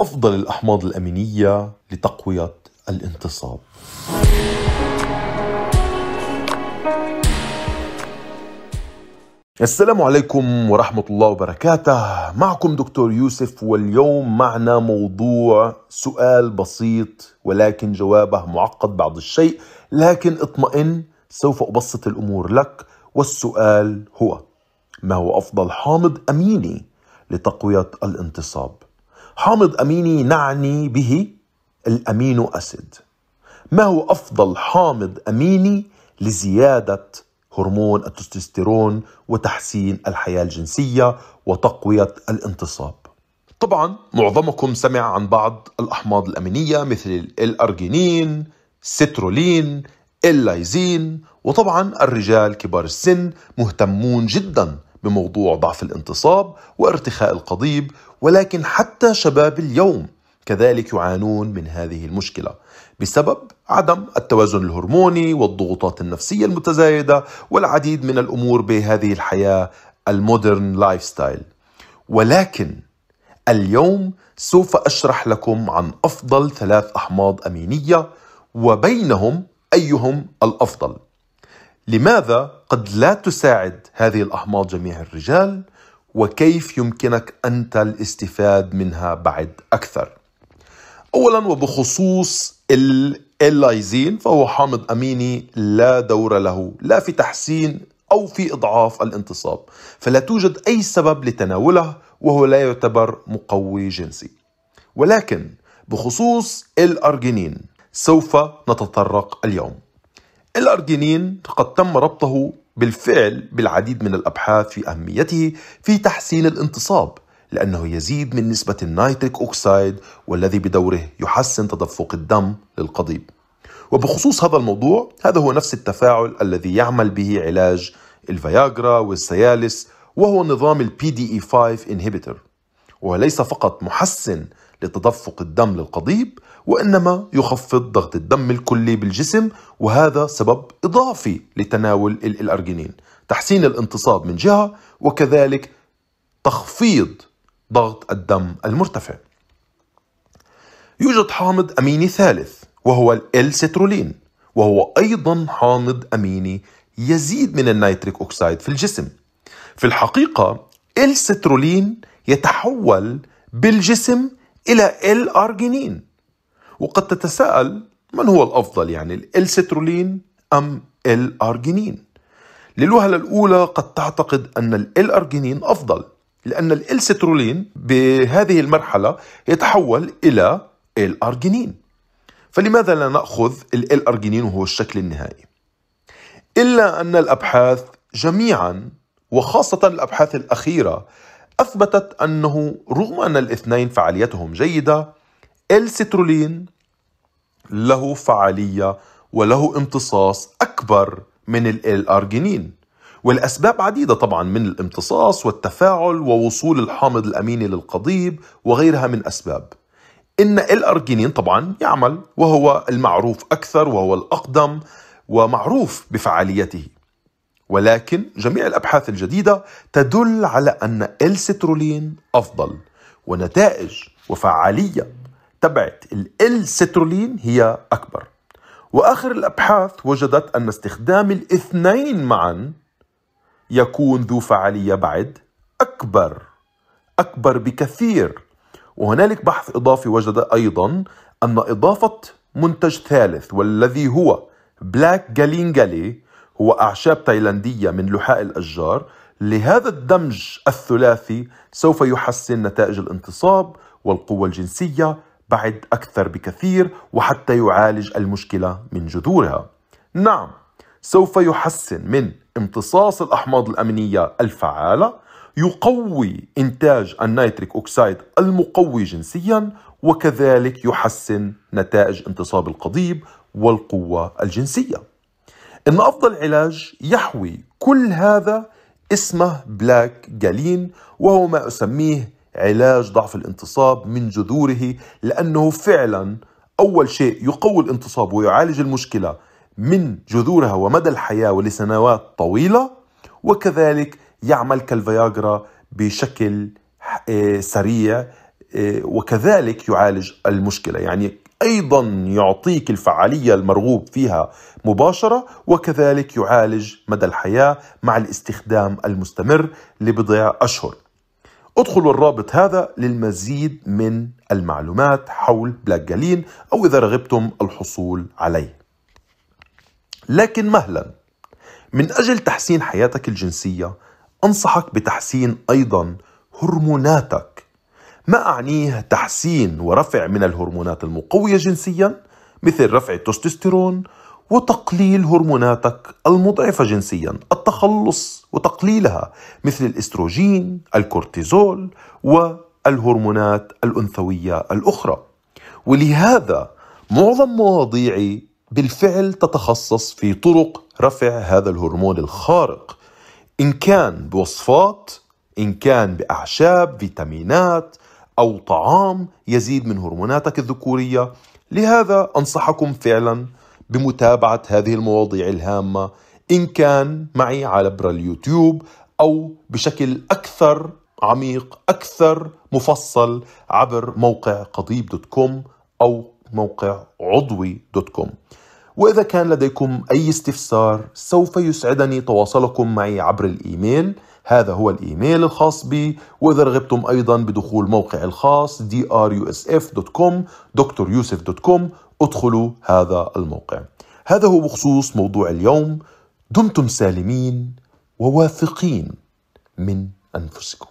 أفضل الأحماض الأمينية لتقوية الانتصاب. السلام عليكم ورحمة الله وبركاته. معكم دكتور يوسف واليوم معنا موضوع سؤال بسيط ولكن جوابه معقد بعض الشيء لكن اطمئن سوف أبسط الأمور لك. والسؤال هو ما هو أفضل حامض أميني لتقوية الانتصاب؟ حامض أميني نعني به الأمينو أسيد ما هو أفضل حامض أميني لزيادة هرمون التستوستيرون وتحسين الحياة الجنسية وتقوية الانتصاب؟ طبعا معظمكم سمع عن بعض الأحماض الأمينية مثل الأرجينين سترولين إللايزين وطبعا الرجال كبار السن مهتمون جدا بموضوع ضعف الانتصاب وارتخاء القضيب ولكن حتى شباب اليوم كذلك يعانون من هذه المشكلة بسبب عدم التوازن الهرموني والضغوطات النفسية المتزايدة والعديد من الأمور بهذه الحياة ال modern lifestyle ولكن اليوم سوف أشرح لكم عن أفضل ثلاث أحماض أمينية وبينهم أيهم الأفضل. لماذا قد لا تساعد هذه الأحماض جميع الرجال؟ وكيف يمكنك أنت الاستفاد منها بعد أكثر؟ اولا وبخصوص اللايزين فهو حامض أميني لا دور له لا في تحسين أو في إضعاف الانتصاب فلا توجد أي سبب لتناوله وهو لا يعتبر مقوي جنسي. ولكن بخصوص الارجينين سوف نتطرق اليوم. الأرجينين قد تم ربطه بالفعل بالعديد من الأبحاث في أهميته في تحسين الانتصاب لأنه يزيد من نسبة ال nitric oxide والذي بدوره يحسن تدفق الدم للقضيب. وبخصوص هذا الموضوع هذا هو نفس التفاعل الذي يعمل به علاج الفياجرا والسيالس وهو نظام ال PDE 5 inhibitor وليس فقط محسن لتدفق الدم للقضيب وإنما يخفض ضغط الدم الكلي بالجسم وهذا سبب إضافي لتناول الأرجينين. تحسين الانتصاب من جهة وكذلك تخفيض ضغط الدم المرتفع. يوجد حامض أميني ثالث وهو السترولين وهو أيضا حامض أميني يزيد من ال nitric oxide في الجسم. في الحقيقة السترولين يتحول بالجسم إلى الأرجينين. وقد تتساءل من هو الأفضل يعني السترولين أم الأرجينين؟ للوهلة الأولى قد تعتقد أن الأرجينين أفضل لأن السترولين بهذه المرحلة يتحول إلى الأرجينين. فلماذا لا نأخذ الارجينين وهو الشكل النهائي؟ إلا أن الأبحاث جميعا وخاصة الأبحاث الأخيرة أثبتت أنه رغم أن الاثنين فعاليتهم جيدة السترولين له فعالية وله امتصاص أكبر من الارجينين والأسباب عديدة طبعا من الامتصاص والتفاعل ووصول الحامض الأميني للقضيب وغيرها من أسباب. إن الارجينين طبعا يعمل وهو المعروف أكثر وهو الأقدم ومعروف بفعاليته. ولكن جميع الأبحاث الجديدة تدل على أن السترولين أفضل ونتائج وفعالية. تبعت السترولين هي أكبر. وآخر الأبحاث وجدت أن استخدام الاثنين معا يكون ذو فعالية بعد أكبر أكبر بكثير. وهنالك بحث إضافي وجد أيضا أن إضافة منتج ثالث والذي هو بلاك جالين جالي هو أعشاب تايلاندية من لحاء الأشجار. لهذا الدمج الثلاثي سوف يحسن نتائج الانتصاب والقوة الجنسية بعد أكثر بكثير وحتى يعالج المشكلة من جذورها. نعم، سوف يحسن من امتصاص الأحماض الأمينية الفعالة، يقوي إنتاج ال nitric oxide المقوي جنسيا، وكذلك يحسن نتائج انتصاب القضيب والقوة الجنسية. إن أفضل علاج يحوي كل هذا اسمه Black Galin وهو ما أسميه علاج ضعف الانتصاب من جذوره لأنه فعلا أول شيء يقوي الانتصاب ويعالج المشكلة من جذورها ومدى الحياة ولسنوات طويلة وكذلك يعمل كالفياجرا بشكل آه، سريع آه، وكذلك يعالج المشكلة. يعني أيضا يعطيك الفعالية المرغوب فيها مباشرة وكذلك يعالج مدى الحياة مع الاستخدام المستمر لبضع أشهر. ادخلوا الرابط هذا للمزيد من المعلومات حول بلاك جالين أو إذا رغبتم الحصول عليه. لكن مهلا من أجل تحسين حياتك الجنسية أنصحك بتحسين أيضا هرموناتك. ما أعنيه تحسين ورفع من الهرمونات المقوية جنسيا مثل رفع التستوستيرون وتقليل هرموناتك المضعفة جنسيا التخلص وتقليلها مثل الإستروجين الكورتيزول والهرمونات الأنثوية الأخرى. ولهذا معظم مواضيعي بالفعل تتخصص في طرق رفع هذا الهرمون الخارق إن كان بوصفات إن كان بأعشاب فيتامينات أو طعام يزيد من هرموناتك الذكورية. لهذا أنصحكم فعلا بمتابعة هذه المواضيع الهامة إن كان معي عبر اليوتيوب أو بشكل أكثر عميق أكثر مفصل عبر موقع قضيب dot com أو موقع عضوي dot com. وإذا كان لديكم أي استفسار سوف يسعدني تواصلكم معي عبر الإيميل هذا هو الإيميل الخاص بي وإذا رغبتم أيضا بدخول موقعي الخاص dryusuf.com دكتور yusuf.com ادخلوا هذا الموقع. هذا هو بخصوص موضوع اليوم دمتم سالمين وواثقين من أنفسكم.